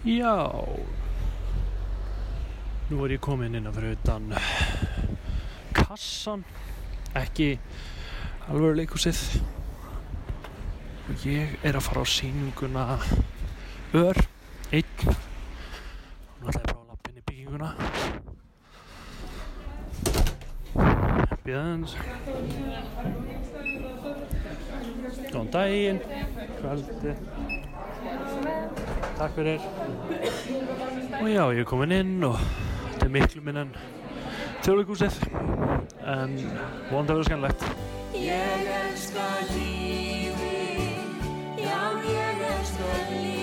Já. Nú er ég komin inn að fyrir utan kassan ekki alveg leikúsið og ég er að fara á sýninguna ör einn. Og náttúrulega bara að lappa inn í bygginguna. Bjöðans Góðan daginn. Kvöldi Takk fyrir. Og já, ég er komin inn og þetta er miklu minn en þjóðleikúsið en vonandi að vera skemmilegt Ég elska lífið, já ég elska lífið,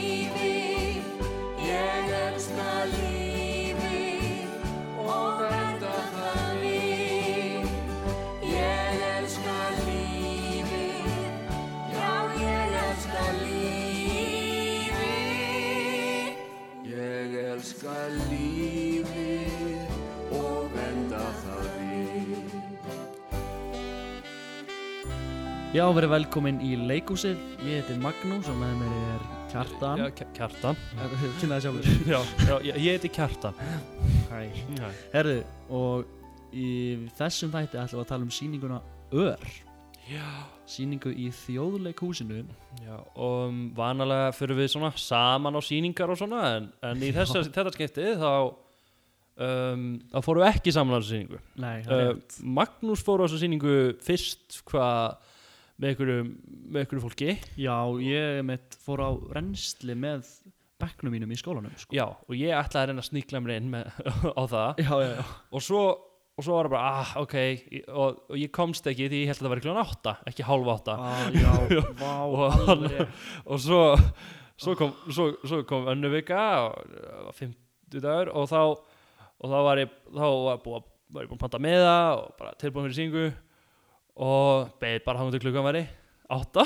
Já, verið velkomin í leikúsið. Ég heiti Magnús og með mér er Kjartan. Já, Kj- Kjartan Kynna það sjálfur. Já, já ég, heiti Kjartan Hæ. Já, Herðu, og í þessum þætti ætlum við að tala um sýninguna Ör. já, Sýningu í þjóðleikúsinu. já og um, vanalega fyrir við svona saman á sýningar og svona en, en í þessa, þetta skiptið þá um, þá fórum við ekki saman á þessu það er uh. Magnús fór á þessu sýningu fyrst hvað með einhverju, með einhverju fólki. Já, ég mitt fór á rennsli með bekknum mínum í skólanum, sko. Já, og ég ætlaði að reyna að sníkla mér inn með, á það. Já, já, já. og svo, og svo var það bara, ah, ok. Og, og ég komst ekki því ég held að það var kljóðan átta ekki hálf átta. Ah, já, vá, Og alveg og svo, svo kom, svo, svo kom önnu vika og 50 dagur og þá, og þá var ég þá var ég búin að panta með það og bara tilbúin fyrir syngu og beðið bara hann til klukkan væri átta.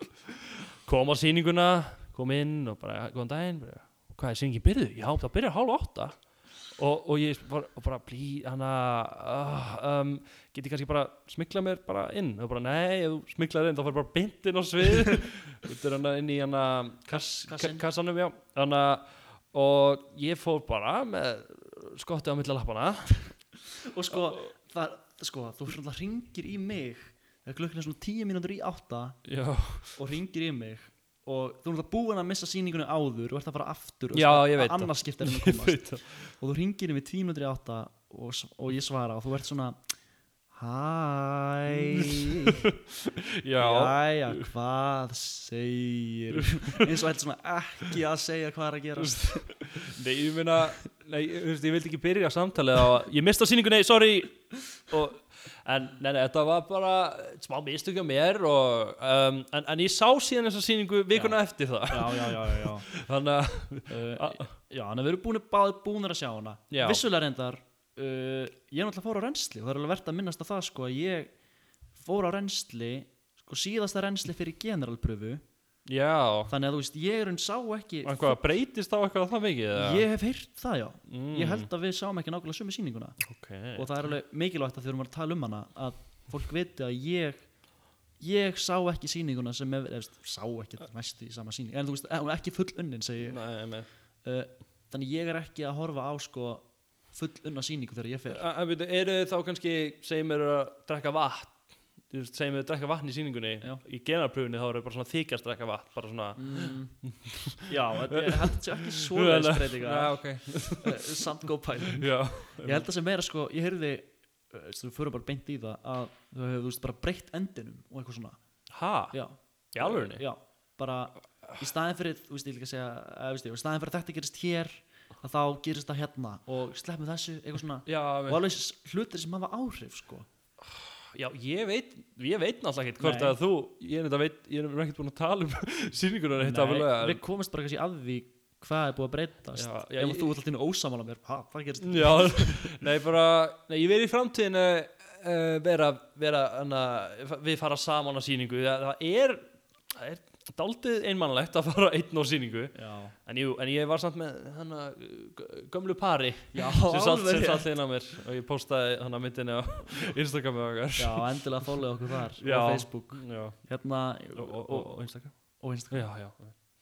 Kom á sýninguna kom inn og bara, góðan daginn. Bara, hvað er sýningin byrjuð? Já, það byrjar hálf átta. Og, og ég var og bara blí, hana uh, um, get ég kannski bara smikla mér bara inn? Og bara nei, ef þú smiklar inn þá fyrir bara beint inn á svið. Þetta er hana inn í hana kass, kassanum, já. Hana, og ég fór bara með skottið á milli lappana. Og sko, það, sko, þú svona ringir í mig þegar klukkan er svona tíu mínútur í átta já, og ringir í mig og þú erum það búin að missa sýningunni áður og ert að fara aftur og Já, svona ég veit það. annars skiptir en að ég komast. veit það. Og þú ringir í mig tíu mínútur í átta og, s- og ég svara og þú ert svona Hæ. Já, Jæja, hvað segir eins og þetta svona ekki að segja hvað er að gerast. Nei, ég meina nei, þú veist, ég vildi ekki byrja samtalið á ég mista sýningunni, sorry. Og, en nei, nei, þetta var bara smá mistök á mér og, um, en, en ég sá síðan þessa sýningu vikuna eftir það. Já, já, já, já, já. þannig að Uh, Já, þannig að við erum búin, báðir búinir að sjá hana. Já. Vissulega reyndar uh, Ég er náttúrulega fór á reynsli og það er alveg verðt að minnast á það sko að ég fór á reynsli sko síðasta reynsli fyrir generalpröfu. Já, þannig að þú veist, ég er hún sá ekki en hvað breytist þá eitthvað það mikið? eða? Ég hef heyrt það já. Mm. Ég held að við sáum ekki nákvæmlega sömu sýninguna. Ok, og það er alveg mikilvægt að þegar við erum að tala um hana að fólk viti að ég ég sá ekki sýninguna sem er, eða, þú veist, sá ekki næstu í sama sýning. En þú veist, hún er ekki full unnin segi ég. Nei, nei uh, þannig ég er ekki að horfa á sko full unna sýningu þegar ég fer. Eru þið þá kannski segjum við að drekka vatn veist, segjum við að drekka vatn í sýningunni Já. í genarpröfunni þá eru bara svona þykjast drekka vatn bara svona. Mm, já, er held sér ekki svoleiðis Já, breytinga ok. Uh, samt góð Já, ég held að sem meira sko, ég heyrði uh, þú fyrir bara beint í það að þú hefur veist bara breytt endinum og eitthvað svona. Ha, já, í alvörunni? já, bara í staðin fyrir, þú veist ég líka að segja veist ég, í staðin fyrir að þetta gerist hér að þá gerist það hérna og sleppum þessu eitthvað svona Já, og alveg hlutir sem hafa áhrif sko. Já, ég veit ég veit náttúrulega ekkert hvort Nei. að þú ég er, veit, er ekkert búin að tala um sýningunum heitt Nei, aflega við komumst bara kannski að því hvað er búið að breytast. Já, já, ef ég- þú ert alltaf ósamála mér, ha, hvað gerist Já, nei bara nei, ég verið í framtíðinu uh, vera, vera hana, við fara saman á sýningu. Það, það er það er daldið einmannlegt að fara einn á sýningu. Já, en, jú, en ég var samt með hana, gömlu pari já sem satt, inn á mér og ég postaði hana myndinni á Instagrami okkar. Já, endilega fólið okkur þar Já. á Facebook. Já. hérna Og, og, og, og Instagram. og Instagram. Já, já.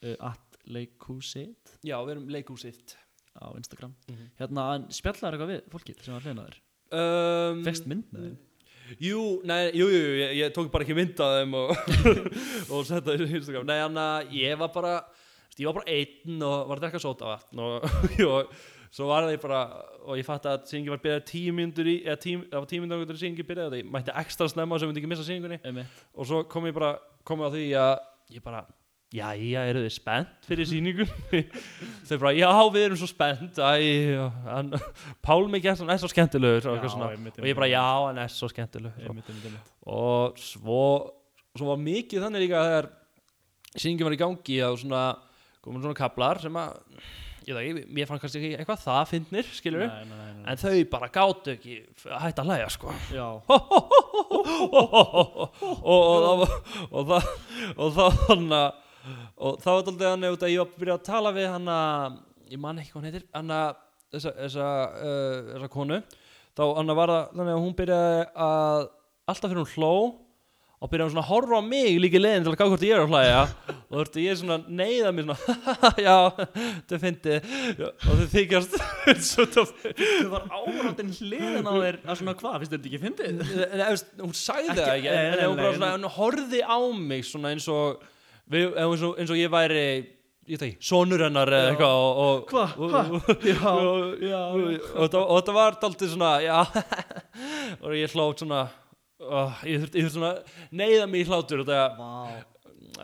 uh, at leikhúsit Já, við erum leikhúsitt á Instagram. Mhm. hérna, en spjallar eitthvað við fólkið sem var hliðina þér? Um, fekst mynd með þeim Jú, nei, jú, jú, ég, ég tók bara ekki mynd af þeim og, og setta þessu Instagram Nei, hann að ég var bara ég var bara einn og var að drekka sótavatn og, og svo var það bara og ég fatt að syngi var byrjað tíu mínútur í eða tím, það var tíu mínútur að syngi byrjað og ég mætti ekstra snemma sem myndi ekki missa syngunni Einmitt. og svo kom ég bara komið á því að ég bara já, já, eru þið spennt fyrir sýningun þau bara, já, við erum svo spennt Æ, hann, Pálmi Gjertsson er svo skemmtilegur svona. einmitt, og ég bara, já, hann er svo skemmtilegur einmitt, einmitt, og svo svo var mikið þannig líka þegar sýningin var í gangi að svona komin svona kaplar sem að ég veit ekki, mér fann kannski ekki eitthvað það nei, nei, nei. en þau bara gátu ekki hætt að hlæja sko já, og, og, og, og það og það hann að og það var alltaf hann út að ég var að byrja að tala við hann að ég man ekki hvað hann heitir hann að þessa, þessa, uh, þessa konu. Þá hann að var það þannig að hún byrjaði að alltaf fyrir hún hló og byrjaði hún svona að horfa á mig líka leiðin til að gá hvort ég er að hlæja. Og þú veist ég svona neyða mér svona já, þetta fyndi og þau þykjast þú var áráttinn hliðin á þér. Að svona hvað, finnst þetta ekki fyndið? Hún sagði það ekki en, hún horfði á mig svona eins og við, eins, og, eins og ég væri ég ekki, sonur hennar eða eitthvað og, og, Hva, hva? Já, og- já, og, og, þetta- þetta var daldið svona já. Og ég hlót svona uh, ég þurfti, ég þurfti svona neyða mig í hlátur og þetta, Vá,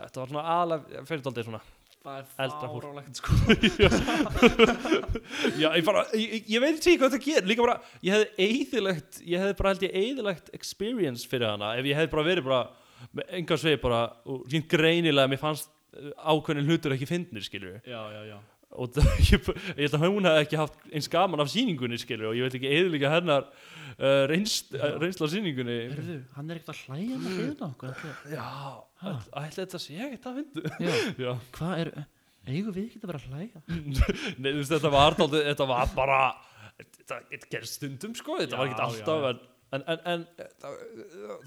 þetta var svona aðlega fyrir daldið svona það Eldra sko. Já, ég bara, ég, ég veit ekki hvað það gerir Líka bara, ég hefði eðilegt Ég hefði bara held ég eðilegt experience fyrir hana Ef ég hefði bara verið bara enga svið bara, og sínt greinilega Mér fannst uh, ákveðnin hlutur ekki fyndnir Skilur Já, já, já. Og ég, ég held að hún hefði ekki haft Eins gaman af sýningunni, skilur Og ég veit ekki eðilega hennar uh, reynst, uh, Reynsla af sýningunni. Herðu, hann er ekkert að hlæja með hliðina á okkur Já, ætla þetta sé ekkert að fyndu Já, Já. Hvað er, eigum við ekki að vera að hlæja? Nei, þú veist, þetta var þetta var bara þetta, gerst stundum sko þetta Já, var ekki alltaf en, en, en, en það,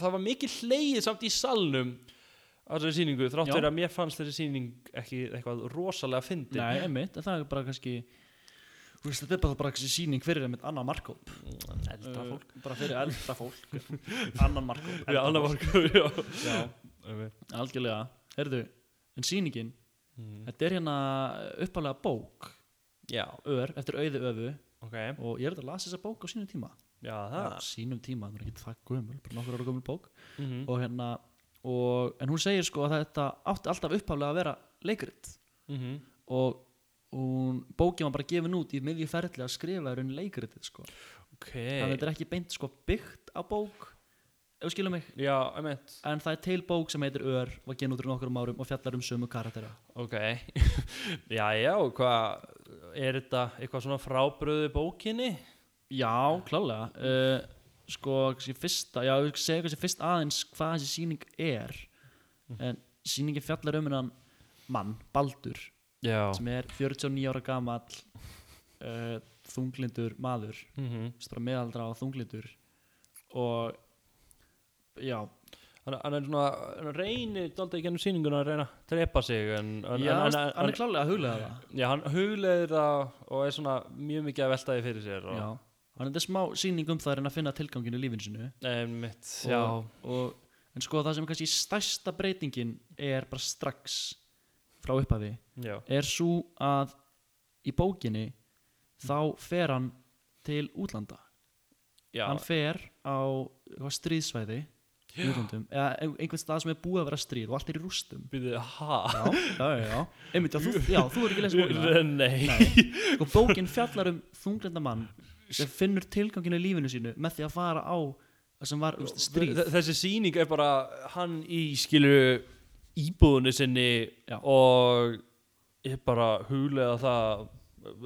það var mikið hlegið samt í salnum á þessari sýningu þrátt Já. fyrir að mér fannst þessi sýning ekki eitthvað rosalega fyndi Nei, einmitt, það er bara kannski Þú veist, þetta er bara, kannski sýning fyrir einmitt annan markóp eldra Uh, fólk. Bara fyrir eldra fólk. Annan markóp Já, annar fólk. Já. Já, Okay. algjörlega. Herðu, en sýningin Mm. Þetta er hérna uppalega bók. Já, Ör, eftir auði öfu. Ok. Og ég er að lasa þessa bók á sínum tíma já, Sínum tíma, það er ekki það gömul Bara nokkur ára gömul bók. Mm Og hérna og, En hún segir sko að þetta átti alltaf upphaflega að vera leikrit -hmm. og hún, bókin var bara gefin út í miðju ferli að skrifa í raunin leikritið sko. ok. Þannig að þetta er ekki beint sko byggt á bók ef þú skilur mig. Já, en það er til bók sem heitir Ör var genið út úr nokkurum árum og fjallar um sömu karaktera. Ok. Já, já, hvað er þetta eitthvað svona frábröðu bókinni já, klálega. Uh, sko, fyrsta já, ég segja kannski fyrst aðeins hvað þessi sýning er. En sýningin fjallar um hennan mann, Baldur já. sem er 49 ára gamall uh, þunglindur maður. Mm -hmm. Bara meðaldra og þunglindur. Og já, hann, er svona hann reynir dálítið í gennum sýninguna að reyna að drepa sig en, en, já en, hann, er klálega að huglega það. Já, hann hugleiðir það og er svona mjög mikið að velta því fyrir sér og, er þetta smá sýning um það að reyna að finna tilganginu í lífinu sinu einmitt, og, og, en sko það sem kannski stærsta breytingin er bara strax frá upphafi. Já, er svo að í bókinni þá fer hann til útlanda. Já, hann fer á stríðsvæði í útlandum, eða ein- einhvern stað sem er búið að vera stríð og allt er í rústum. Ha? Já, já, já. Einmitt, þú, þú er ekki lesið bókina. Nei, sko, bókin fjallar um þunglenda mann sem finnur tilganginu í lífinu sínu með því að fara á það sem var úst, stríð Þe- þessi sýning er bara hann í skilu íbúðinu sinni Já. og er bara huglega það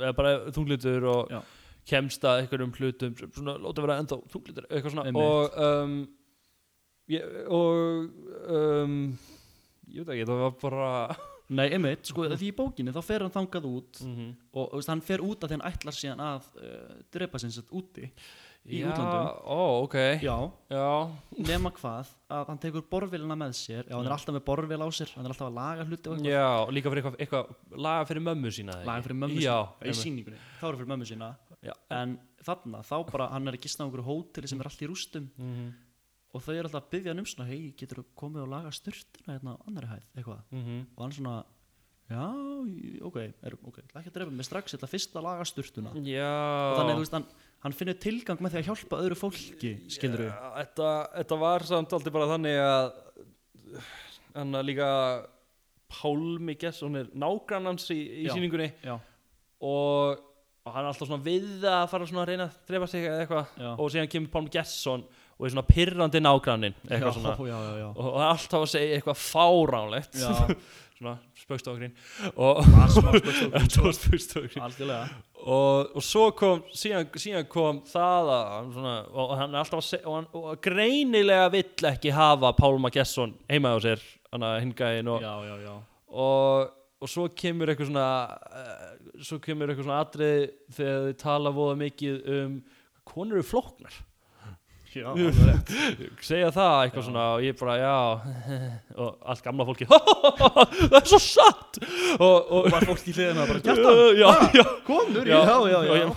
er bara þunglitur og Já. kemst að einhverjum hlutum svona láta vera enda þunglitur eitthvað svona Einmitt. og um, ég, og um, ég veit ekki það var bara nei, einmitt, sko, því í bókinni þá fer hann þangað út mm og þú veist, hann fer út því hann ætlar síðan að uh, drepa sinns að úti í Já, útlandum Ó, ok. Já, Já, nema hvað að hann tekur borvélina með sér Já, hann er alltaf með borvél á sér Hann er alltaf að laga hluti og eitthvað. Já, líka fyrir eitthvað, eitthvað laga fyrir mömmu sína Laga fyrir mömmu Já, sína Í einmitt. sýningunni, þá er fyrir mömmu sína. Já. En þarna, þá bara, hann er að gista á einhverju hóteli sem er allt í rústum. Mhm, Og þau eru alltaf að byggja hann um svona Hei, getur þú komið og laga styrtuna hérna á annari hæð? Eitthvað. Mhm. Og hann svona, já, ok, er, ok Ekki að drefa mig strax, ég ætla fyrst að laga styrtuna Já. Og þannig, þú veist, hann, hann finnur tilgang með því að hjálpa öðru fólki Skilur Já, þetta, þetta var samt aldrei bara þannig að hann að líka Pálmi Gess, hún er nágrannans í, í Já. sýningunni. Já, og, og hann er alltaf svona við að fara svona að reyna að drefa sig eða eitthvað. Og síðan kemur Pálmi Gesson og er svona pirrandi nágrannin eitthvað svona. já, já, já. og hann er alltaf að segja eitthvað fáránlegt. Svona spökstofgrinn og spökstofgrinn Algjörlega. Og, og svo kom síðan, síðan kom það að svona, og hann er alltaf að segja og, hann, og greinilega vill ekki hafa Pálma Gesson heima á sér hann að hingæðin og, og, og svo kemur eitthvað svona uh, svo kemur eitthvað svona atrið þegar þið tala voða mikið um konur eru flóknar Já, segja það eitthvað Já. svona og ég bara já og allt gamla fólki það er svo satt! Og, og Var fólk í hliðina bara Kjartan, já, já, Já, Já,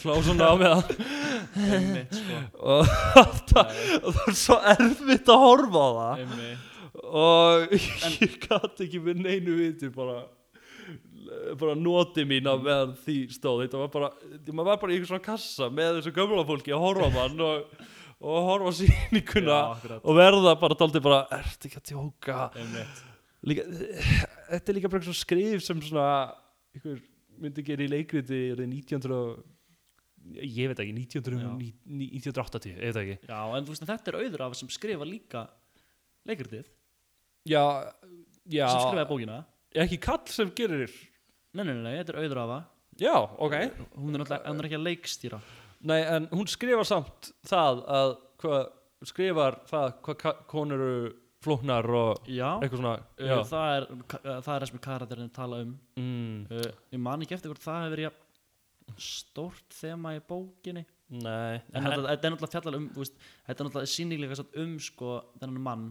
slá svona á með það. Einmitt, sko. Og það, það er svo erfitt að horfa á það. Einmitt. Og ég gæti ekki með neinu viti bara bara noti mín að meðan því stóð. Þetta var bara, maður var bara í einhver svona kassa með þessu gömla fólki að horfa mann og, og horfa á sýninguna Já, og verða bara daldi bara ertu ekki að tjóka líka, þetta er líka bara eitthvað skrif sem svona einhver myndi gera í leikriti árið 1900 og- ég veit ekki, 1900, Já. 1980 ég veit ekki. Já, en veist þetta er auður af sem skrifa líka leikritið. Já, já, sem skrifaði bókina. Ekki kall sem gerir Nei, nei, nei, þetta er auður af já, ok. Hún er náttúrulega, er ekki að leikstýra. Nei, en hún skrifar samt það að hvað, skrifar það hvað konur eru flóknar og Já, eitthvað svona uh, já. það er uh, það er það sem karakterinn tala um. Mm, uh, Ég man ekki eftir hvort það hefur verið stórt þema í bókinni. Nei, En þetta er náttúrulega fjallar um þú veist, Þetta er náttúrulega sýninglega satt um sko, þennan mann,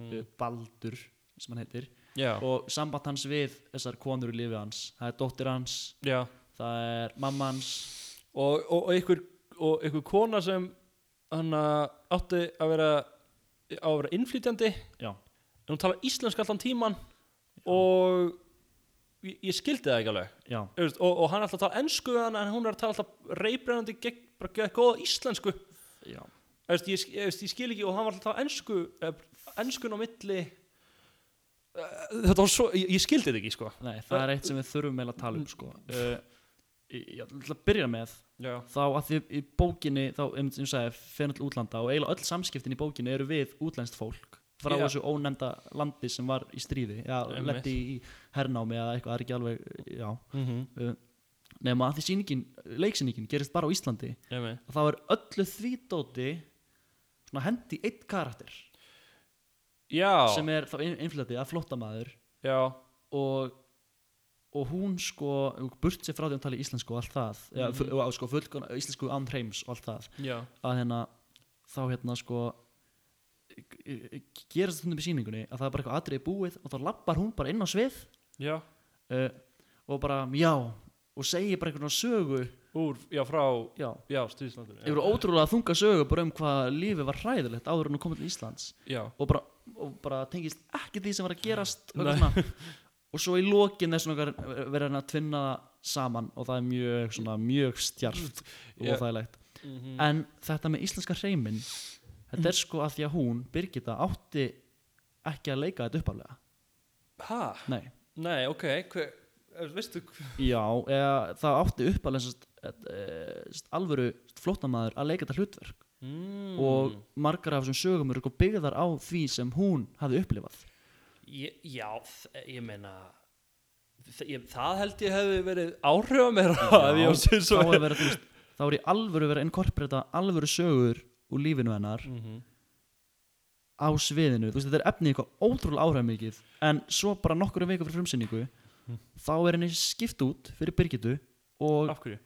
Mm. Baldur sem hann heitir já, og samband hans við þessar konur í lífi hans. Það er dóttir hans, já. Það er mamma hans. Og, og, og, einhver, og einhver kona sem hann átti að vera á að vera innflytjandi. Já. en hún tala íslensk allan tíman og ég, ég skildi það ekki alveg. Og, og hann er alltaf að tala ennsku en hún er að tala alltaf reybrennandi bara gegn góða íslensku. Ég, ég, ég skil ekki og hann var alltaf að tala ennsku ennskun á milli. Eh, þetta var svo, ég, ég skildi þetta ekki sko nei, það er eitt sem við þurfum meila að tala um sko. uh, ég, ég ætla að byrja með já, þá að því í bókinni þá, um sem ég sagði, fyrir til útlanda og eiginlega öll samskiptin í bókinni eru við útlenskt fólk frá Já. þessu ónefnda landi sem var í stríði já, Einmitt. lendi í hernámi eða eitthvað, það er ekki alveg já, mm uh, nema að því sýningin, leiksýningin gerist bara á Íslandi -hmm. þá er öllu því dóti svona hendi eitt karakter já, sem er þá innflöti að flóttamaður. Já, og og hún sko, burt sér frá því að hún tala íslensku og allt það, mm. -hmm. og sko fullkona, íslensku án hreims og allt það já. að hérna, þá hérna sko gerast þetta með sýningunni að það er bara eitthvað atriði búið og þá lappar hún bara inn á svið. Já, uh, og bara, já og segir bara einhvern sögu úr, já, frá já, já, stríðslandur yfir ótrúlega þunga sögu bara um hvað lífið var hræðilegt áður en hún komið til Íslands. Já, og bara, og bara tengist ekki því sem var að gerast og, svona. svo í lokin þess að vera hann að tvinna það saman og það er mjög, svona, mjög stjarft og Já. óþægilegt. Mm en þetta með íslenska hreiminn þetta er sko að því að hún, Birgitta, átti ekki að leika þetta uppalega ha, nei, nei, ok hver, eh, veistu já, eða, það átti uppalega e, sest, alvöru flóttamaður að leika þetta hlutverk mm. og margar af þessum sögum eru sko byggðar á því sem hún hafði upplifað ég, já, ég meina ég, það held ég hefði verið áhrif meira ef ég á þá svo þá er í alvöru verið að inkorporata alvöru sögur úr lífinu hennar Mhm. á sviðinu, þú veist, þetta er efni eitthvað ótrúlega áhrifmikið, en svo bara nokkru viku fyrir frumsynningu, Mhm. þá er henni skipt út fyrir Birgitu og af hverju?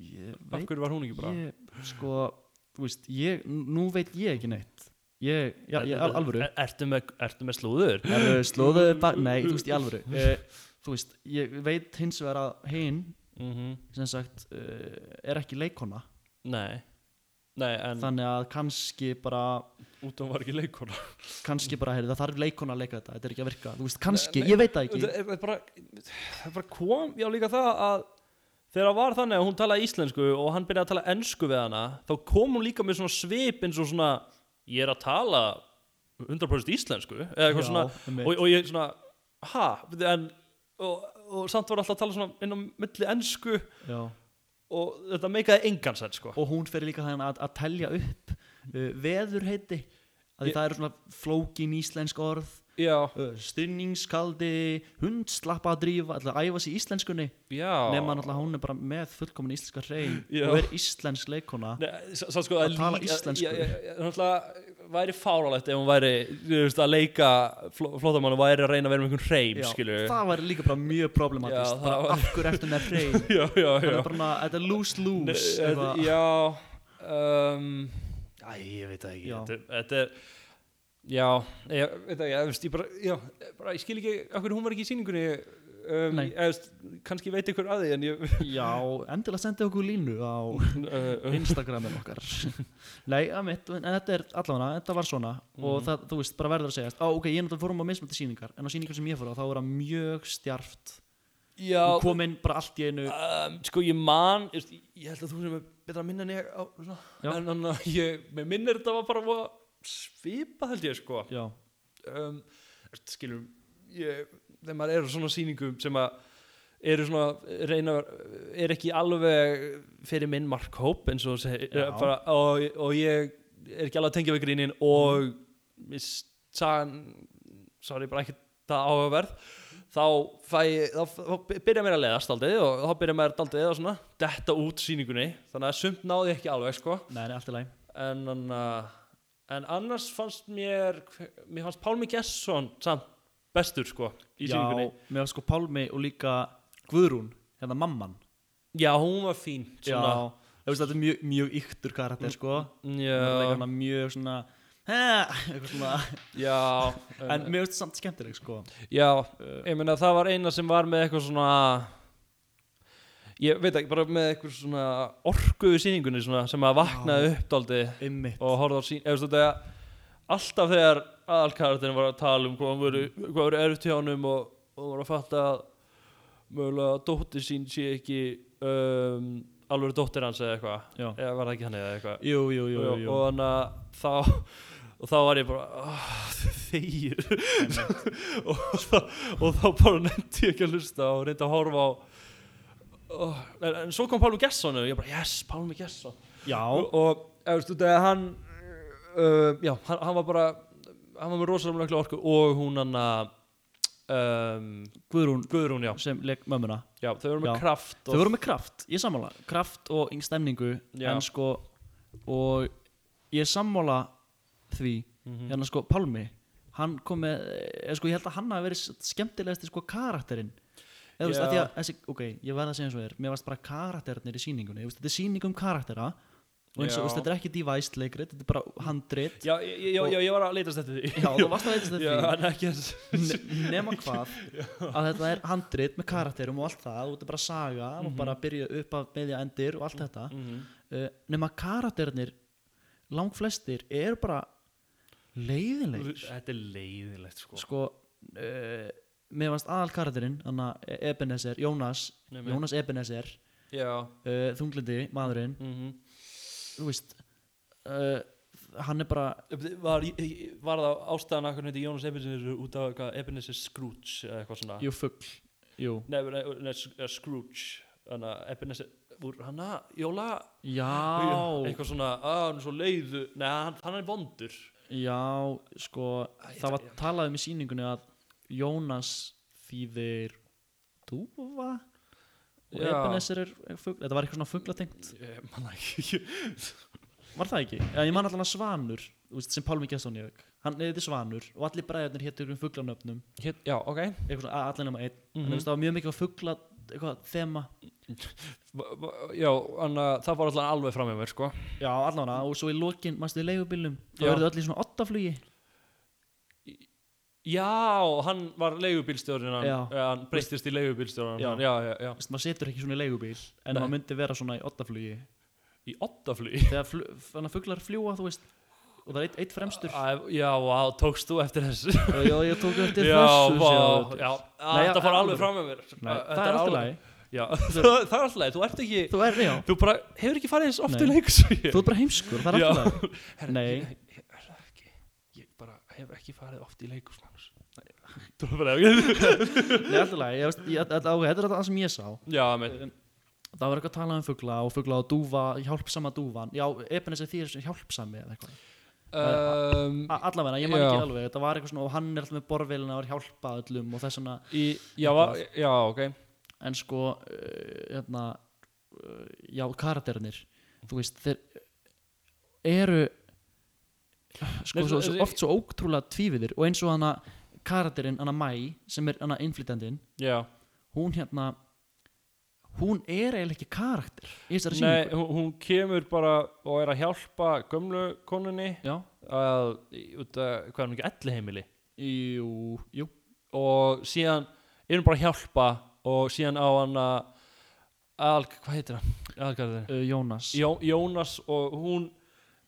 ég af hverju var hún ekki bara ég, sko, veist, ég, nú veit ég ekki neitt. Ég, já, ég, al, alvöru. Er, ertu, með, ertu með slúður? Bak, nei, þú veist, í alvöru. Uh, þú veist, ég veit hins vegar að hinn, mm sem sagt uh, er ekki leikona nei. Nei en þannig að kannski bara út af hún var ekki leikona kannski bara, heyrðu, það þarf leikona að leika þetta þetta er ekki að virka, þú veist, kannski, Nei, ég veit það ekki. það er bara, það er bara kom já líka það að þegar það var þannig að hún talaði íslensku og hann byrjaði að tala ensku við hana þá kom hún líka með svona svip eins og svona ég er að tala 100% íslensku eða eitthvað Já, svona. og, og ég svona ha, en og, og samt var alltaf að tala svona inn á milli ensku Já. og þetta meikaði engan sens sko. Og hún fer líka þannig að, að telja upp uh, veðurheiti að Ég- það eru svona flókin íslensk orð já, stinningskaldi hundslappa að drífa alltaf að æfa í íslenskunni. Nema náttúrulega hún er bara með fullkomin íslenska hrein og er íslensk leikona sko Að að tala íslensku. náttúrulega væri fáralegt ef hún væri veist, að leika fló, flótamann og væri að reyna að vera með einhvern skilur það væri líka bara mjög problematist bara var- af hverju ertu með hrein? Það er bara, þetta er lose-lose já um, æ, ég veit það ekki. Þetta er já, ég veit það ég, ég, bara, já, bara, ég skil ekki hverju hún var ekki í sýningunni um, ég, kannski veit ykkur að því en ég já, endilega sendi okkur línu á Instagramin okkar. Nei, að mitt, en þetta er allavega þetta var svona og Mhm. það, þú veist, bara verður að segja á, ok, ég náttúrulega fórum á mismöldi sýningar en á sýningar sem ég fór á, þá var það mjög stjarft. Já, og kom inn bara allt í einu. Um, sko ég man ég, ég held að þú sem er betra að minna en ég á, en að ég minnir þetta var bara svipa held ég sko um, skilur ég, þegar maður er á svona sýningum sem að eru svona reyna, er ekki alveg fyrir minn markhóp eins og segi, Já. bara, og, og ég er ekki alveg að tengja við grínin og mm. sagan sorry, bara ekki það áhugaverð þá ég, þá, byrja mér að leiðast aldrei og þá byrja mér aldrei að svona detta út sýningunni þannig að sumt náði ég ekki alveg sko nei, nei, allt í læg en, uh, en annars fannst mér mér fannst Pálmi Gesson samt bestur sko í já, sýningunni. með sko Pálmi og líka Guðrún, hérna mamman. Já, hún var fín já, svona, þú veist, þetta er mjög, mjög yktur karakter sko, já, já. mjög svona já, en mér finnst samt skemmtileg sko. Já ég meina það var eina sem var með eitthvað svona ég veit ekki, bara með eitthvað svona orku í sýningunni svona, sem að vaknaði upp ymmit og horfði á sín eða, þetta, alltaf þegar aðalkarakterin var að tala um hvað voru, hvað voru erfitt hjá honum og, og voru að fatta að mögulega dóttir sín sé ekki um, alveg dóttir hans eða eitthvað. Eða var það ekki hann eða eitthvað? Jú, jú, jú, jú. og þannig að þá og þá var ég bara oh, þegir. Og, og þá bara nefndi ég ekki að hlusta og reyndi að horfa á oh, en, en svo kom Pálmi Gesson og ég bara yes, Pálmi Gesson. Já, og, veistu, þegar hann uh, já, hann, hann var bara hann var með rosalega mikla orku og hún hann að um, Guðrún Guðrún, sem leik mömmuna. Já þau voru með Já. kraft þau voru með kraft, ég sammála. Kraft og yng stemningu en sko og ég sammála því. Mhm. hérna sko Pálmi hann kom með, eða sko ég held að hann hafi verið skemmtilegasti sko karakterinn eða veist að að þessi, ok, ég verð að segja eins og er mér varst bara karakternir í sýningunni Þú veist, þetta er sýning um karaktera og eins og þetta er ekki devised leikrit, þetta er bara handrit já, já, já, já, ég var að leitast eftir því. Já, þú varst að veitast já, þetta því nema hvað að þetta er handrit með karakterum og allt það og þetta er bara saga og Mhm. bara byrja upp af meðja endir og allt þetta. Mhm. uh, nema karakternir langflestir eru bara leiðinleir þetta er leiðilegt sko, sko uh, mér varst aðal karakterinn þannig að Ebenezer, Jónas Nei, Jónas Ebenezer uh, þunglindi, maðurinn. Mhm. þú veist uh, hann er bara var, var það ástæðan að hann heiti Jónas Ebenezer út af eitthvað Ebenezer Scrooge eða eitthvað svona? Jú S- eh, Scrooge. Þannig að Ebenezer úr hana, Jóla já. Eitthvað svona, að hann er svo leiðu nei, hann, hann er vondur. Já, sko Æ, það var talað um í sýningunni að Jónas þýðir dúfa? Og. Ebenezer er er fugl þetta var eitthvað svona ekki. Var það ekki? Já, ég man allan að Svanur sem Pálmi Gesson ég. Hann er þetta Svanur og allir bræðarnir héttur um fuglanöfnum Hér, já, ok. Allir nema einn. Þú veist, það var mjög mikið eitthvað þema. Já, þannig að það var alltaf alveg fram með mér sko. Já, allavega, og svo í lokin, mannstu í leigubílum þá verður öll í svona ottaflugi Já, hann var leigubílstjórin hann, Já. breytist í leigubílstjórin Já. já, já, já. Maður setur ekki svona í leigubíl en Nei. maður myndi vera svona í ottaflugi Í ottaflugi þegar fl fuglar fljúa, þú veist og það er eitt, eitt fremstur Æ, Já, vá, tókst þú eftir þessu Já, ég tók eftir Já, þessu sjáðu. já Nei, Þetta fór alveg. fram með mér Nei, það er alltaf Já, það er alltaf leið, þú ert ekki Þú er, já, Þú bara hefur ekki farið eins oft í ég þú er bara heimskur, það er Já. alltaf Nei. ég, bara hef ekki farið oft í leikus manns Þú er bara Nei, alltaf lagi, ég veist, ég, þetta ok, þetta er það sem ég sá. Já, með Það var eitthvað að tala um fugla og fugla og dúfa, hjálpsama dúfan. Já, Ebenezer því er sem hjálpsami eða eitthvað. Um, A- Allavega, ég man Já. ekki alveg, þetta var eitthvað svona og hann er alltaf með borðvélina og er að hjálpa öllum og þess svona í, já, va, já, ok. En sko uh, hérna, uh, já, karakterinir þú veist, þeir eru sko, Nei, svo, þessi- svo, oft svo ótrúlega tvífiðir og eins og hana karakterinn, hana Mæ sem er hana innflytjandinn hún hérna hún er eiginlega ekki karakter í þessari nei, sýningu. hún, hún kemur bara og er að hjálpa gömlu konunni já, að, út að, hvað er hún ekki, elli heimili jú, jú. Og síðan er hún bara að hjálpa og síðan á hann að hvað heitir hann? Aðalgarður uh, Jónas. Jó, Jónas og hún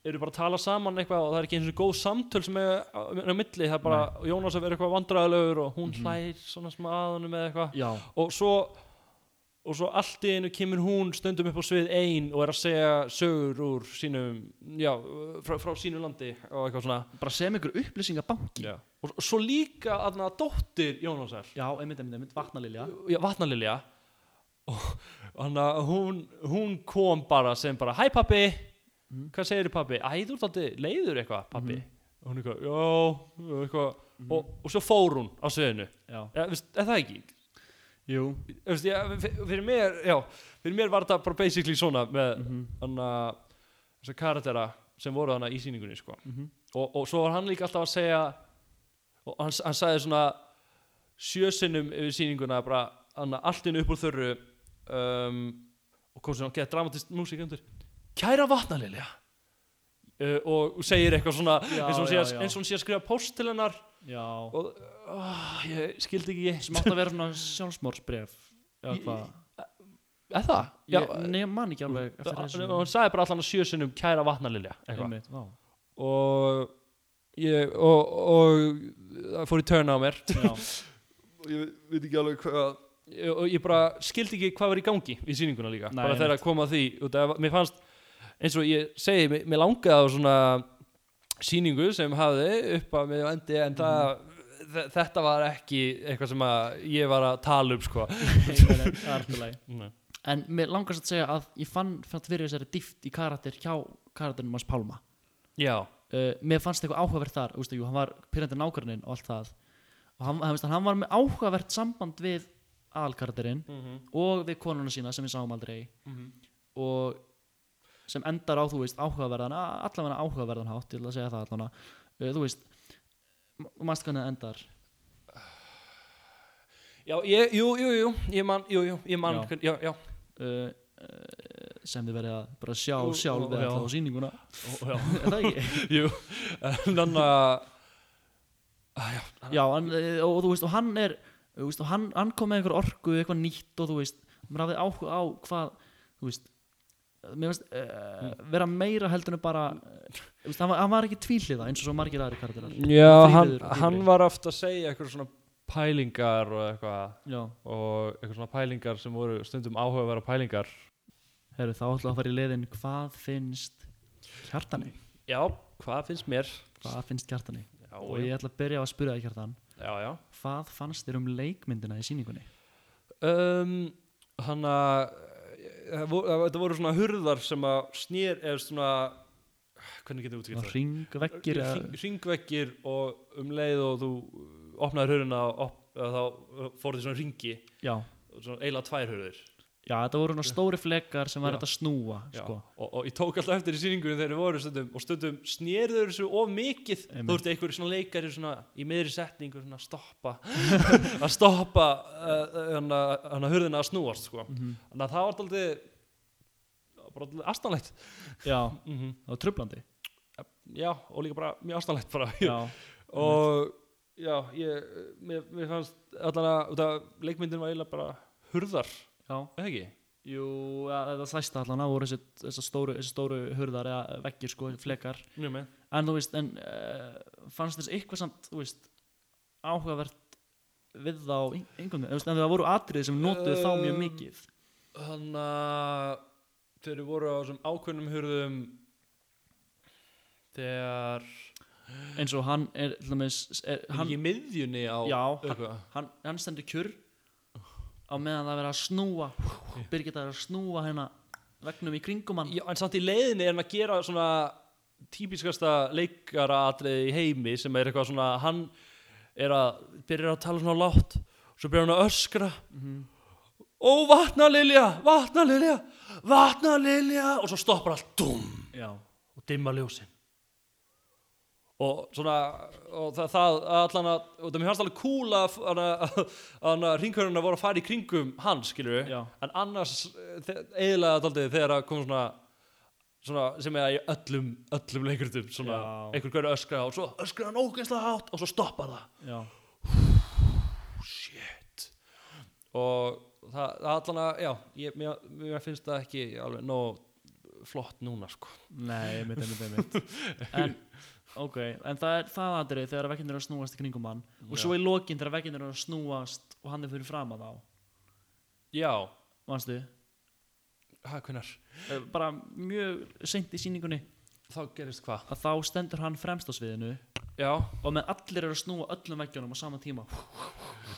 eru bara að tala saman eitthvað og það er ekki eins og góð samtöl sem er á, milli, það er bara Jónas að vera eitthvað vandræðalegur og hún Mhm. hlær svona smá að honum eða eitthvað. Já, og svo og svo allt í einu kemur hún stundum upp á svið ein og er að segja sögur úr sínum, já, frá, frá sínu landi og eitthvað svona. Bara sem ykkur upplýsingabanki já, og svo líka aðna dóttir Jónasar. Einmitt, einmitt, einmitt, vatnalilja. Já, vatnalilja. Og hann að hún, hún kom bara sem bara hæ pappi, Mhm. hvað segir pappi æ, þú ert alltaf leiður eitthvað pappi Mhm. og hún eitthvað, já, eitthvað og, og svo fór hún á veist, er það ekki? jú Veist, ja, fyr- fyrir mér, já fyrir mér var þetta bara basically svona með mm hann að þessar karaktera sem voru hana í sýningunni sko. -hmm. og, og svo var hann líka alltaf að segja og hann, hann sagði svona sjösinnum yfir sýninguna bara inn upp úr þörru um, og kom svona gett dramatist músík undir kæra vatnalilja. Uh, og segir eitthvað svona Já, eins og hún sé já, að- já. eins og hún sé að skrifa post til hennar. Já, og uh, ég skildi ekki sem átt að vera svona sjálfsmórsbref eða hvað? Eða það? ég man ekki alveg og hann sagði bara allan að sjösinnum kæra vatnalilja eitthvað. Einmitt, vá. Og ég og, og það fór í törna á mér. Já, og ég veit ekki alveg hvað ég, og ég bara skildi ekki hvað var í gangi í sýninguna líka, Nei, bara þegar að koma því út af, mér fannst, eins og ég segi mér, langaði á svona sýningu sem hafði upp að með endi en það þe- þetta var ekki eitthvað sem ég var að tala um sko. En mér langast að segja að ég fann, fyrir þessari dýft í karakter hjá karakterinum hans Pálma já, uh, mér fannst eitthvað áhugavert þar þú veist, jú, hann var pyrrandi nákvæmnin og allt það. Og hann, hann, hann var með áhugavert samband við aðalkarakterinn og við konuna sína sem við sáum aldrei. Og sem endar á, þú veist, áhugaverðan allavega áhugaverðan hátt, til að segja það allavega uh, þú veist mannst hvernig það endar já, ég, jú, jú, jú ég man, jú, jú, ég man Já. já, já, uh, uh, sem þið verið að bara sjá Jú, sjálf já. alltaf á já. er það ekki? jú en þannig að Ah, já, hann, eh, og þú veist, og hann er þú veist, og hann, hann kom með einhver orku eitthvað nýtt og þú veist, maður hafði áhuga á hvað, þú veist veist, uh, vera meira heldur en bara uh, hann, var, hann var ekki tvíhliða eins og svo margir aðri karakterar Já, hann, hann var ofta að segja eitthvað svona pælingar og eitthvað. Já, og eitthvað svona pælingar sem voru stundum áhugaverða pælingar. Herru, þá við að fara í liðin hvað finnst kjartani? Já, hvað finnst mér? hvað finnst kjartani? Já, og ég ætla að byrja á að spyrja það kjartan. Já, já. Hvað fannst þér um leikmyndina í sýningunni? Um, Hann að eh, eh, þetta voru svona hurðar sem að snýr eða svona hvernig getur það? ringveggir eða- Hring- Hringveggir og um leið og þú opnaðir hurðina og op, þá fór því svona ringi já, svona eiginlega tvær hurðir já, þetta voru svona stóri flekar sem var þetta að snúa sko. og, og ég tók alltaf eftir í sýningunum þegar þeir voru stundum og stundum snérður þessu of mikið. Einmitt. þú ert einhverju svona leikari svona í miðri setningu svona að stoppa að stoppa uh, hana, hana hurðina að snúast sko. Mhm. þannig að það var aldrei astanlegt já, mm það var trublandi já, og líka bara mjög astanlegt bara. Já, og já, ég mér, mér fannst allan að leikmyndin var eiginlega bara hurðar, já. Eða ekki? Jú, ja, þetta stæsta allan að voru þessi, stóru, stóru hurðar eða veggir sko, flekar. Með. En þú veist, en uh, fannst þess eitthvað samt, þú veist áhugavert við þá yngöngu, en það voru atrið sem notuðu þá mjög Um, mikið. Þannig að þeir voru á þessum ákveðnum hurðum þegar eins og hann er, dæmis, er, hann, ekki miðjunni á já, hann, hann, hann stendur kjur á meðan það verið að snúa. Birgitta er að snúa hérna vegnum í kringum hann. Já, en samt í leiðinni er hann að gera svona típiskasta leikaratriði í heimi sem er eitthvað svona hann er að byrja að tala svona látt og svo byrja hann að öskra. Mhm. Ó, vatna Lilja, vatna Lilja, vatna Lilja og svo stoppar allt dum já, og dimma ljósin og svona og það, það allan að og það mér fannst alveg cool að að ringhöruna voru að fara í kringum hann skilur Já. en annars eðilega daldið þegar að kom svona svona sem er í öllum öllum leikritum svona Já. einhver hverju öskra og svo öskra hann ógeðslega hátt og svo stoppar það. Já, shit. Og það, það allan að já, ég, mér, mér finnst það ekki alveg nóg flott núna sko. Nei, einmitt, einmitt, einmitt. En, ok, en það er það atrið þegar vegginn er að snúast í kringum hann. Og svo í lokin þegar vegginn er að snúast og hann er fyrir fram að þá. Já, manstu, hæ, hvernar Eh, bara mjög seint í sýningunni. Þá gerist hvað? Að þá stendur hann fremst á sviðinu já, og með allir eru að snúa öllum veggjónum á sama tíma.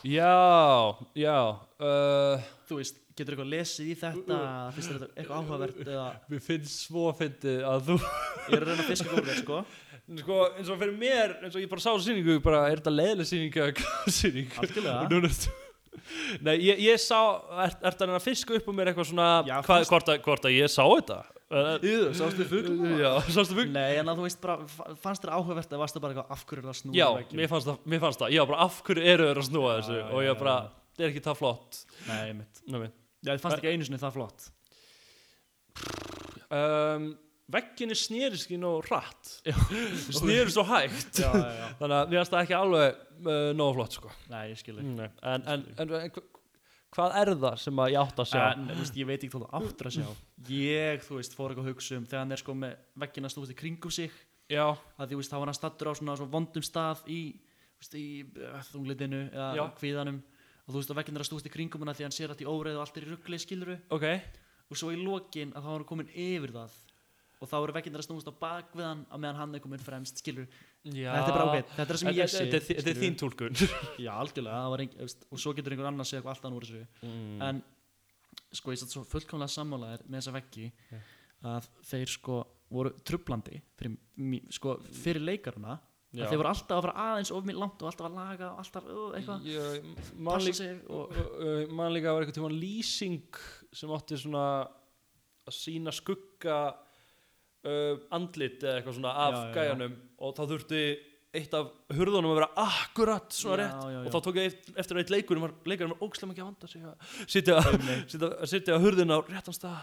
Já, já uh, þú veist, getur eitthvað lesið í þetta? Finnst þetta eitthvað áhugavert eða mér finnst svo fyndið að þú ég er að reyna að fiska góður sko sko, eins og fyrir mér, eins og ég bara sá þessu sýningu bara, er þetta leiðileg núna ertu- Nei, ég, ég sá, er, er það að fiska upp um mér eitthvað svona, Já, hvað, fannst- hvort, að, hvort að ég sá þetta? Jú, sástu fugl Já, sástu fugl Nei, en að þú veist bara, fa- fannst þér áhugavert eða varstu bara eitthvað af hverju er það að snúa Já, mér fannst það, mér fannst það, já, bara af hverju eru að snúa þessu? Já, og já, ég bara, já. það er ekki það flott. Nei, mitt Nei, minn. Já, þið fannst ekki einu sinni það flott. Um, Vegginni snerist ekki nóg hratt. Snerist svo hægt. Já, já, já. Þannig að fannst það ekki alveg uh, nóg flott sko. Nei, ég skil en, en, en, en hva- hvað er það sem að ég átt að sjá? En, veist, ég veit ekki hvað þú áttur að sjá. Ég, þú veist, fór eitthvað að hugsa um þegar hann er sko með veggina snúst í kringum sig. Að því, veist, þá var hann stattur á svona, svona vondum stað í, veist, í uh, þunglitinu eða Já. kvíðanum. Og þú veist að veggina er að snúst í kringum hana því hann sér allt í óreið og allt er í ruggli, skiluru ok. Og svo í lokin að þá var hann komin yfir það og þá eru veggina að snúst á bak við hann að meðan hann er komin fremst, skiluru já. þetta er bara ok, þetta er sem ég sé Þetta er- er þín tólkun Já, algjörlega, ein, og svo getur einhver annar að segja eitthvað allt annað úr þessu. Mm. en sko ég satt svo fullkomlega sammálaðir með þessa veggi Já. að þeir sko voru trublandi fyrir, sko, fyrir leikaruna þeir voru alltaf að fara aðeins of mér langt og alltaf að laga og alltaf uh, eitthvað. Ég man passa líka, sig og uh, líka var eitthvað tíma lýsing sem átti svona að sína skugga uh, andlit eða eitthvað svona af Já, já, já. gæjanum og þá þurfti eitt af hurðunum að vera akkurat svona rétt. og þá tók ég eft- eftir að eitt leikurinn var leikurinn var ógslæm ekki að vanda sig að sitja, hurðina á réttan stað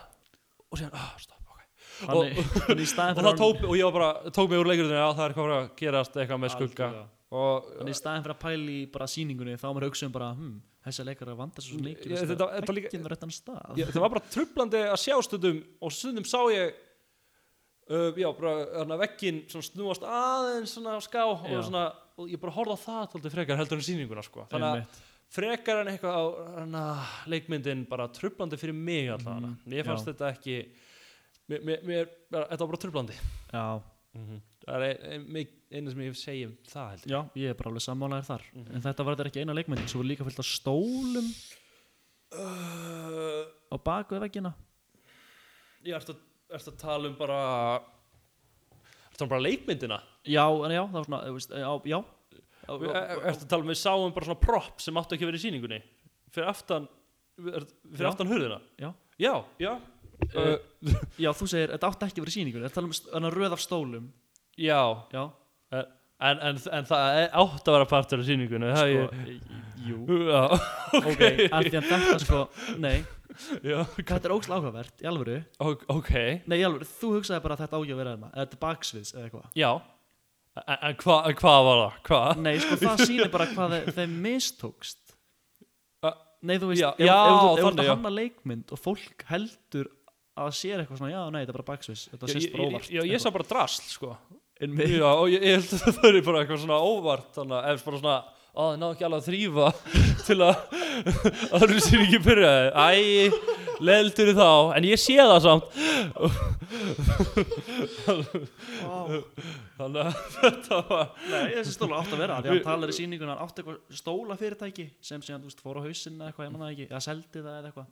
og síðan, ah, stopp, þannig, þannig í staðin og tók, og ég var bara, tók mig úr leikurinn að það er eitthvað að gerast eitthvað með skugga. Og þannig í staðin fyrir að pæla í bara sýningunni þá var hugsa um bara hm, þessi leikar að vanda svo Ég- þetta- var bara trublandi að sjá stundum og stundum sá ég uh, já, bara svona snúast aðeins svona á ská og, svona, og ég bara horfði á það tóldi frekar heldur en sýninguna sko. þannig að frekar en eitthvað á hana, leikmyndin bara trublandi fyrir mig allavega. Mhm, mér fannst já. þetta ekki mér, mér, þetta var bara trublandi já, það er ein- ein- eina sem ég segi um það held ég. Já, ég er bara alveg sammálaðir þar. Mhm. en þetta var þetta ekki eina leikmyndin svo var líka fyllt af stólum? Uh, á baku veggina? Ég ert að, ert að tala um bara ert að tala um bara leikmyndina? Já, en já, það var svona veist, já, já, Er- Ertu að tala um við sáum bara svona prop sem áttu ekki að vera í sýningunni? Fyrir aftan er, fyrir Já. aftan hurðina? Já. já, já. Uh, uh, Já, þú segir, þetta átti ekki að vera sýningur Þetta tala um st- þennan röð af stólum? Já. Já, en, en, en það er átt að vera partur af sýningunni það sko, ég, e- jú. Já, Ok, af því að þetta sko Nei, já, þetta er óslega áhugavert, í alvöru. Ok, ok. Nei, í alvöru, þú hugsaði bara að þetta á ekki að vera hérna Eða þetta er baksviðs eða eitthvað. Já. En, hvað hva var það, hvað Nei, sko, það sýnir bara hvað þe- þeim mistókst. Uh, Nei, þú veist, já, ef, já, ef, þú- ef þú ert að hanna leikmynd og fólk heldur að það sér eitthvað svona, já, nei, þetta er bara baksviðs Þetta sést bara óvart já, ég sá bara drasl sko. Já, og ég, held að það er bara eitthvað svona óvart þannig að ef bara svona að það ná ekki alveg að þrýfa til að að það er ekki byrjaði Æ, leildur þá. En ég sé það samt. Þannig að þetta var Nei, þessi stóla átt að vera Því að hann talar í sýningunum Hann átti eitthvað stólafyrirtæki Sem síðan, þú veist, fór á hausinn eða eitthvað Ég man það ekki Eða seldi það eða eitthvað.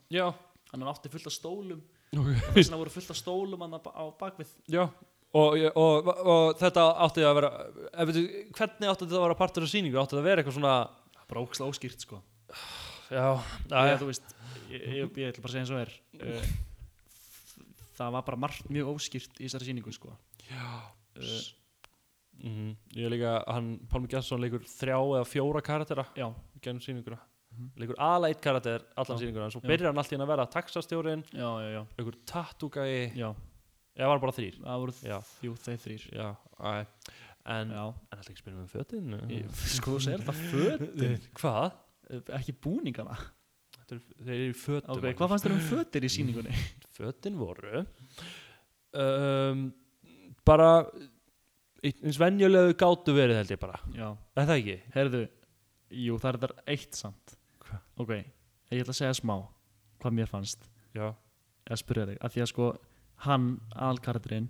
Hann hann átti fullt af stólum. Okay. Og þess vegna voru fullt af stólum hann á bakvið. Já Og, ég- og, og, þetta átti að vera ef, veitu, hvernig átti þetta að vera partur af sýningu? Átti þetta að vera eitthvað svona Bara óksla óskýrt, sko. Já, já, þú veist Ég, ég, ég ætla bara að segja eins og er uh, Það var bara margt mjög óskýrt í þessari sýningu, sko. Já. uh, Mm ég er líka hann Pálmi Gjansson leikur þrjá eða fjóra karaktera Já, gennum sýninguna. Mhm. leikur aðlega eitt karakter allan Já. sýninguna svo Já. byrjar hann allt í hann að vera taxastjórin já, já, já, leikur já eða var bara þrýr Það voru þjú, þeir þrýr já, æ. en Já, en alltaf ekki spyrja um fötin ég, sko þú segir þetta fötin. Hvað? Eh, Ekki búningana. Er, þeir eru í fötum Ok, hvað fannst þér um fötir í sýningunni? fötin voru um, bara eins venjulegu gátu verið held ég bara. Já, er það ekki? Herðu, jú, það er þetta eitt samt. Hva? Ok, ég ætla að segja smá Hvað mér fannst. Já, Eða spyrja þig, af því að sko Hann, alkarakterinn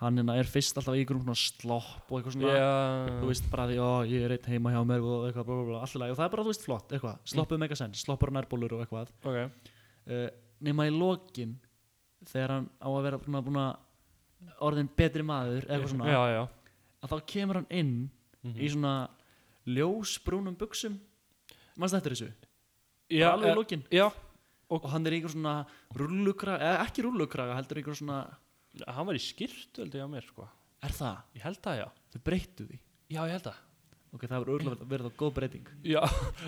Hann hérna er fyrst alltaf í svona slopp Og eitthvað svona. Já. Þú veist bara því, ó, ég er einn heima hjá mér Og eitthvað, bla, bla, bla, alltaf Og það er bara, þú veist, flott, eitthvað. Sloppið mega sens, sloppur og nærbólur og eitthvað. Ok. Uh, Nema í lokin Þegar hann á að vera búin að, búin að Orðin betri maður, eitthvað svona já, já. Að þá kemur hann inn Mhm. í svona ljósbrúnum buksum mannst eftir þessu? Já, alveg í eh, lokin? já, og hann er einhver svona rullukraga eða ekki rullukraga heldur einhver svona hann var í skýrtu held ég á mér sko. Er það? ég held það já. Þau breyttu því? Já, ég held það. Ok það verður örgulega verið þá góð breyting. Já,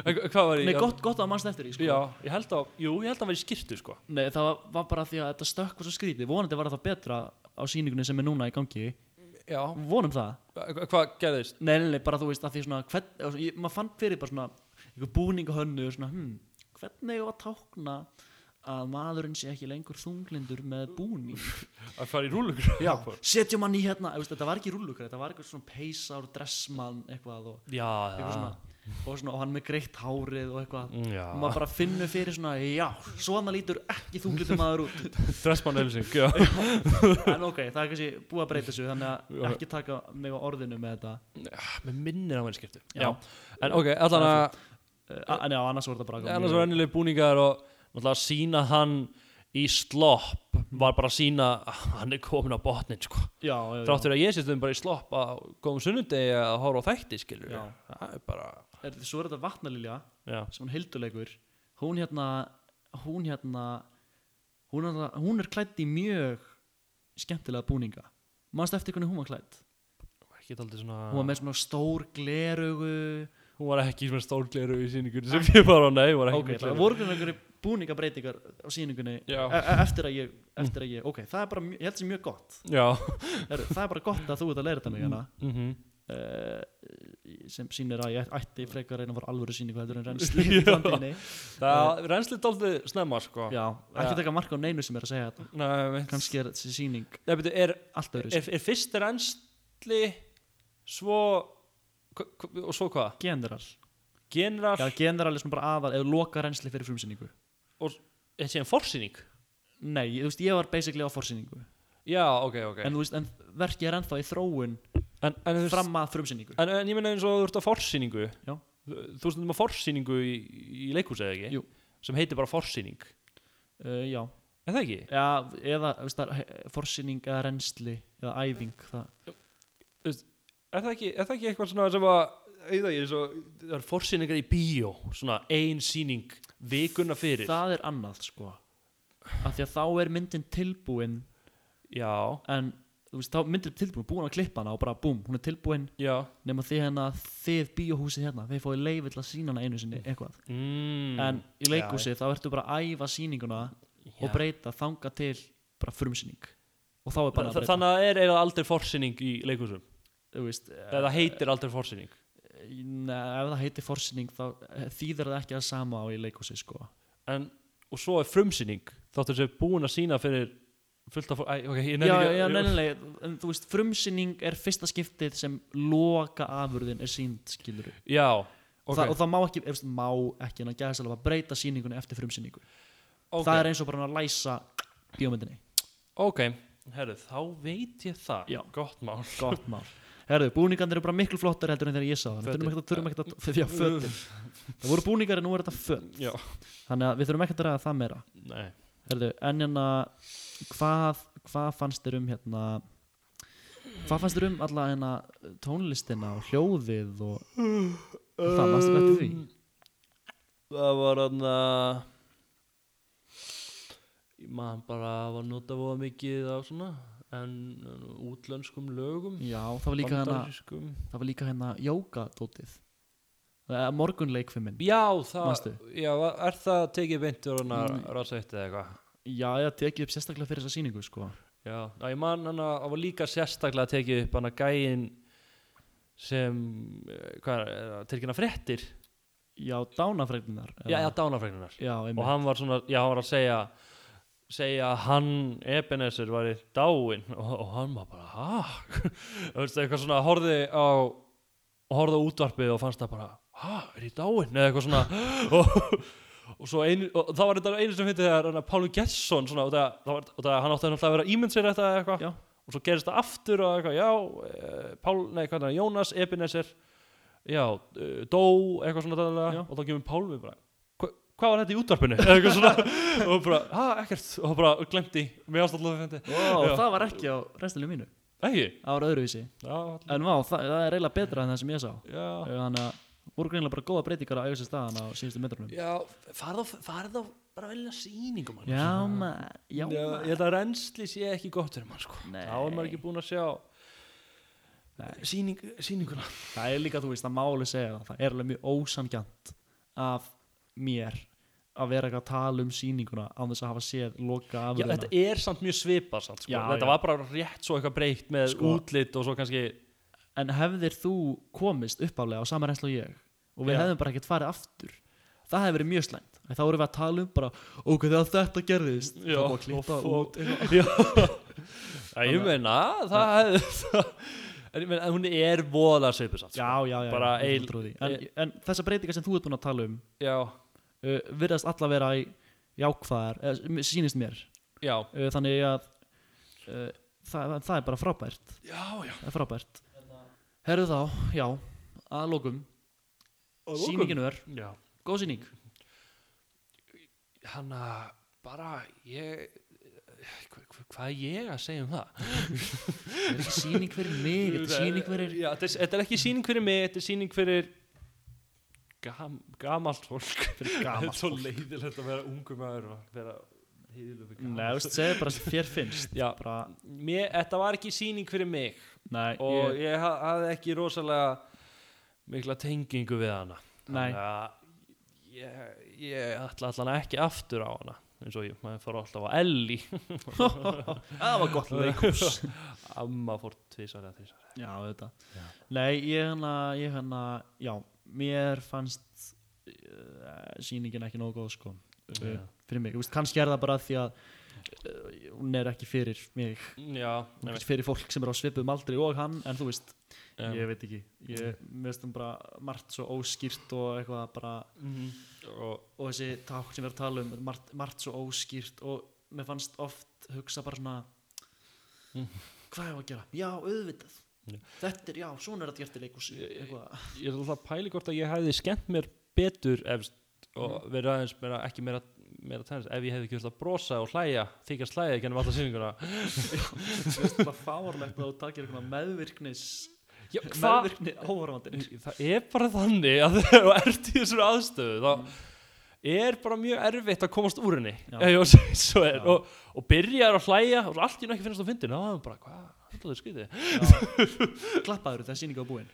hvað var ég nei gott, gott að mannst eftir því sko. já, ég held að, jú, ég held að hann var í skýrtu sko. Nei það var, var bara því að þetta stökk var svo skrítið. Vonandi var það betra á sýningunni sem er núna í gangi. Já, vonum það. Hva- hvað gerðist? nei, nei, nei bara þú veist að því svona hvern, ég, maður fann fyrir bara svona einhver búning og hönnu svona, hm, hvernig ég var að tákna að maðurinn sé ekki lengur þunglindur með búning að fara í rúlugur Já, setjum hann í hérna veist, Þetta var ekki rúllukar, þetta var eitthvað svona peysár, dressmann eitthvað og, já, eitthvað svona, og, svona, og hann með greitt hárið og eitthvað. Já. Og maður bara finnur fyrir svona já, svona lítur ekki þunglitur maður út. Dressmann Elsing, já. En ok, það er kannski búið að breyta þessu þannig að Já. ekki taka mig á orðinu með þetta. Með minnir skýrtu Já. en ok, allan að uh, en já, annars voru þetta bara annars var ennileg búningar og náttúrulega að sína hann í slopp var bara að sína að hann er komin á botnin sko. já, já, þráttur að ég sýstum bara í slopp á góðum sunnudegi að horfa á þætti skilur það er bara Er, svo er þetta vatnalilja já, sem hún hilduleikur hún hérna hún hérna hún er, hún er klædd í mjög skemmtilega búninga. Mannst eftir hvernig hún var svona hún var með svona stór glerugu hún var ekki svona stórgleru í síningunni sem ég bara á nei, hún var ekki ok, með það voru einhverju búningabreitingar á síningunni e e eftir að ég, eftir að ég ok, það er bara, ég held sem mjög gott. Heru, það er bara gott að þú ert að leira þetta mig hérna. Mm uh, sem sýnir að ég ætti frekar reyna að fara alvöru síningu heldur en reynsli það reynsli dálítið snemma sko. Já, ekki taka marka á neinu sem er að segja þetta. Kannski er þessi síning Nei, beti, er, er, er fyrst reynsli svo og svo hvað? general. General. Já, general er svona bara aðal eða loka reynsli fyrir frumsýningu. Þetta sé en forsýning? Nei, þú veist, ég var basically á forsýningu. Já, ok, ok. En þú veist, en verkið er ennþá í þróun en, en, þú veist- fram að frumsýningu. En, en ég meina eins og þú ert á forsýningu. Já. þú þú stundum á forsýningu í, í leikhús eða ekki? Jú. sem heitir bara forsýning. Uh, já, er það ekki? Já, eða þú veist, það er forsýning eða reynsli eða æfing það, Er það ekki, er það ekki eitthvað svona sem að eða ég, svo, það er forsýningar í bíó svona ein sýning vikuna fyrir? Það er annað sko. Af því að þá er myndin tilbúin já, en þú veist, þá er myndin tilbúin búin að klippa hana og bara búm, hún er tilbúin. Já. Nema þið hérna, þið bíóhúsið hérna þið fóið leiði til að sína hana einu sinni eitthvað. Mm, en í leikhúsið þá ertu bara að æfa sýninguna og breyta þanga til bara frumsýning. Og þá er bara að breyta. þannig að er eiginlega aldrei forsýning í leikhúsum veist, eða heitir aldrei forsýning. Nei, ef það heitir forsýning þá eh, þýðir það ekki að sama á í leikhúsi sko. en, og svo er frumsýning þáttur sem búin að sína fyrir fullt af fólk okay, Já, já, nei, en þú veist frumsýning er fyrsta skiptið sem loka afurðin er sínd, skilur já, og, ok, það, og það má ekki, ef, má ekki en að gæða að breyta sýningunni eftir frumsýningu. Ok, það er eins og bara að læsa bíómyndinni, ok herru, þá veit ég það. Já. gott mál. Gott mál Herðu, búningarnir eru bara miklu flottar heldur en þegar ég sá það. Þurfum ekkert að, þurfum ekkert að, já, fötin. Það voru búningar en nú er þetta föt. Já, Þannig að við þurfum ekkert að ræða það meira. Nei. Herðu, en hérna hvað, hvað fannst þér um hérna hvað fannst þér um alla hérna tónlistina og hljóðið og, það, mannstu eftir því? það var hann að ég maður bara var notað voða mikið á svona en útlönskum lögum Já, það var líka hérna það var líka hérna jógadótið. Morgunleikfimmin já, það, já, er það tekið beintur að Mm. ráðsætti eða eitthvað? Já, ég tekið upp sérstaklega fyrir þessa sýningu sko. Já, ná, ég man hann að það var líka sérstaklega tekið upp hann að gæin sem, eh, það, tilkynna fréttir. Já, dánafregninar Já, já, dánafregnunar Já, Og hann var svona, já, hann var að segja segja að hann Ebenezer var í dáin og, og hann var bara, hæ? Eitthvað svona, horfði á horfði á útvarpið og fannst það bara hæ, er ég dáin? Eða eitthvað svona og, og svo einu, og það var þetta einu sem hindi þegar Pálu Gesson svona, það, það var, það, hann átti að vera ímynd sér þetta eitthvað og svo gerist það aftur og eitthvað, já, e, Pál, nei, hvað er það, Jónas Ebenezer já, e, dó, eitthvað svona Já. og þá kemur Pálmi bara hva, hvað var þetta í útvarpinu? Eða eitthvað svona. Og bara, ha, ekkert. Og bara glemdi, mér ást alltaf fendi Ó, Já. það var ekki á restilinu mínu. Ekki, Það var öðruvísi. Já, En vá, það, það er eiginlega betra en það sem ég sá. Já. Þannig að voru greinilega bara góða breytingar að eiga sér staðan á síðustu metrunum já, farð á, farð á bara velja sýningum. Já, maður Já, Já, ég maður held að reynsli sé ekki gott fyrir mann sko. Nei. þá er maður ekki búinn að sjá sýning, sýninguna. Það er líka, þú veist, að máli segja Það er alveg mjög ósangjant af mér að vera eitthvað að tala um sýninguna á þess að hafa séð loka Já, afurðina þetta er samt mjög svipað samt, sko. Já, þetta já. var bara rétt svo eitthvað breytt með Sko. útlit og svo kannski En hefðir þú komist uppálega á sama reynslu og ég og við Já. hefðum bara ekkert farið aftur það hefði verið mjög slæmt þá vorum við að tala um bara ok, þegar þetta gerðist Já, þá búið að klippa og- út eitthvað. Já, Já, ég meina það hefði En ég meina, hún er voðalega svipið samt sko. já, já, já, Bara ég eil- trúi því. en, en þessar breytingar sem þú ert búin að tala um Já, uh, virðast alla vera í jákvæðar, eða, sýnist mér. Já. Uh, þannig að uh, það, það er bara frábært. Já, já. Það er frábært. Herru þá, já, að lókum sýninginu er, Já. Góð sýning. Hann að bara ég hva- hva- Hvað er ég að segja um það? það er ekki sýning fyrir mig þetta er sýning fyrir Já, þetta er, þetta er ekki sýning fyrir mig Þetta er sýning fyrir gam, Gamalt fólk. Gamalt er svo leiðilegt að vera ungu maður og vera heiðilegu við Nei, þú gamalt veist, segðu bara sem þér finnst. Já. bara, Mér, Þetta var ekki sýning fyrir mig. Nei, og ég, ég, ha- hafði ekki rosalega mikla tengingu við hana. Nei. Ég, ég ætla allan ekki aftur á hana eins og ég, maður fór alltaf á Elli það var gott leikús Amma fór tvisar eða þrísar Já, þetta. Nei, ég hérna, ég hérna Já, mér fannst uh, sýningin ekki nógu góð sko Já. fyrir mig, veist, kannski er það bara því að uh, hún er ekki fyrir mig Já, hún er fyrir fólk sem er á svipuðum aldri og hann en þú veist, já. ég veit ekki ég, mér finnst það bara margt svo óskýrt og eitthvað bara Mhm. og, og þessi ták sem við erum að tala um margt, margt svo óskýrt og mér fannst oft hugsa bara svona Mm. hvað er að gera? Já, auðvitað Já. þetta er, já, svona er þetta gert í leikhúsi eitthvað Ég er alltaf að pæli hvort að ég hefði skemmt mér betur efst og Mhm. verið aðeins meira, ekki meira meira tænst, ef ég hefði vilt að brosa og hlæja þykjast hlæja gennum alltaf sýninguna Mér finnst það fárlegt að þú takir meðvirknis Já, meðvirkni áhörfandinn það er bara þannig að þegar þú ert í þessari aðstöðu þá, er bara mjög erfitt að komast úr henni Já. ef ég að er Já. og, og byrjar að hlæja og allt í ekki finnast á fyndin þá er hann bara, hvað, skytið Já. klappaður þegar sýninga var búin?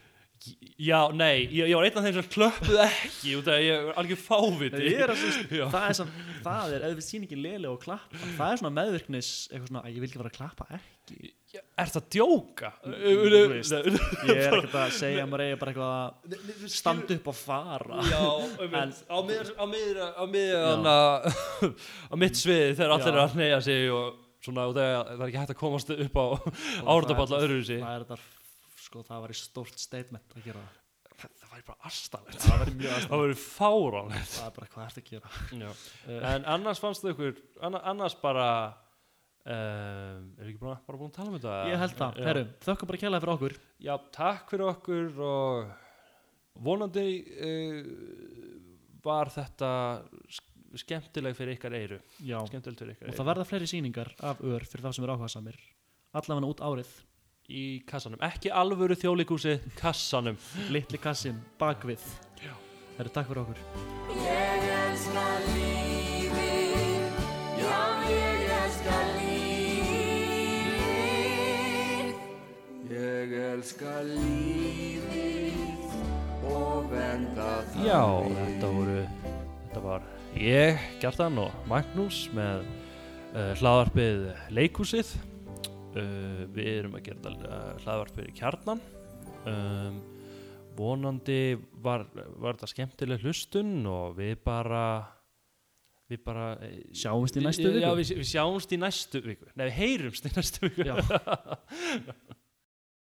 Já, nei, ég, ég var einn af þeim sem klöppuð ekki út af að ég er algjör fáviti. Ég er að svo- Já. það er, samt, það er, ef við sýningin léleg og klappa það er svona meðvirknis, eitthvað svona að ég vil ekki fara að klappa ekki. Er það djóka? Veist, ég er ekkert að segja að maður eigi bara eitthvað að standa upp og fara. Já, um, En- á miður á miður á miður á mitt svið þegar allir er að neyja sig og svona og þegar það er ekki hægt að komast upp á árdaballa öðru sig það er þetta sko það var í stórt statement að gera. Það það væri bara astanlegt það var mjög það aðstæð væri fáránlegt. Það er bara hvað ertu að gera. Uh, en annars fannst þau ykkur anna- annars bara um, er ekki bara, bara búin að tala um þetta? Ég held það, herru, þökkum bara kjærlega fyrir okkur. Já, takk fyrir okkur og vonandi uh, var þetta skemmtileg fyrir ykkar eyru. Já, skemmtileg fyrir ykkar og það verða fleiri sýningar af ör fyrir þá sem eru áhugaðsamir allavega út árið. Í kassanum, ekki alvöru þjólikúsi kassanum. Litli kassin bakvið. Herru, takk fyrir okkur. Ég elska lífið, já ég elska lífið. Ég elska lífið og venda það. Já, þetta voru þetta var ég, Gjartan og Magnús með uh, hlaðvarpið Leikúsið uh, við erum að gera uh, hlaðvarpið í kjarnan um, vonandi var, var þetta skemmtileg hlustun og við bara við bara eh, Sjáumst í næstu Já, viku. við, við sjáumst í næstu viku Nei, við heyrumst í næstu viku Já.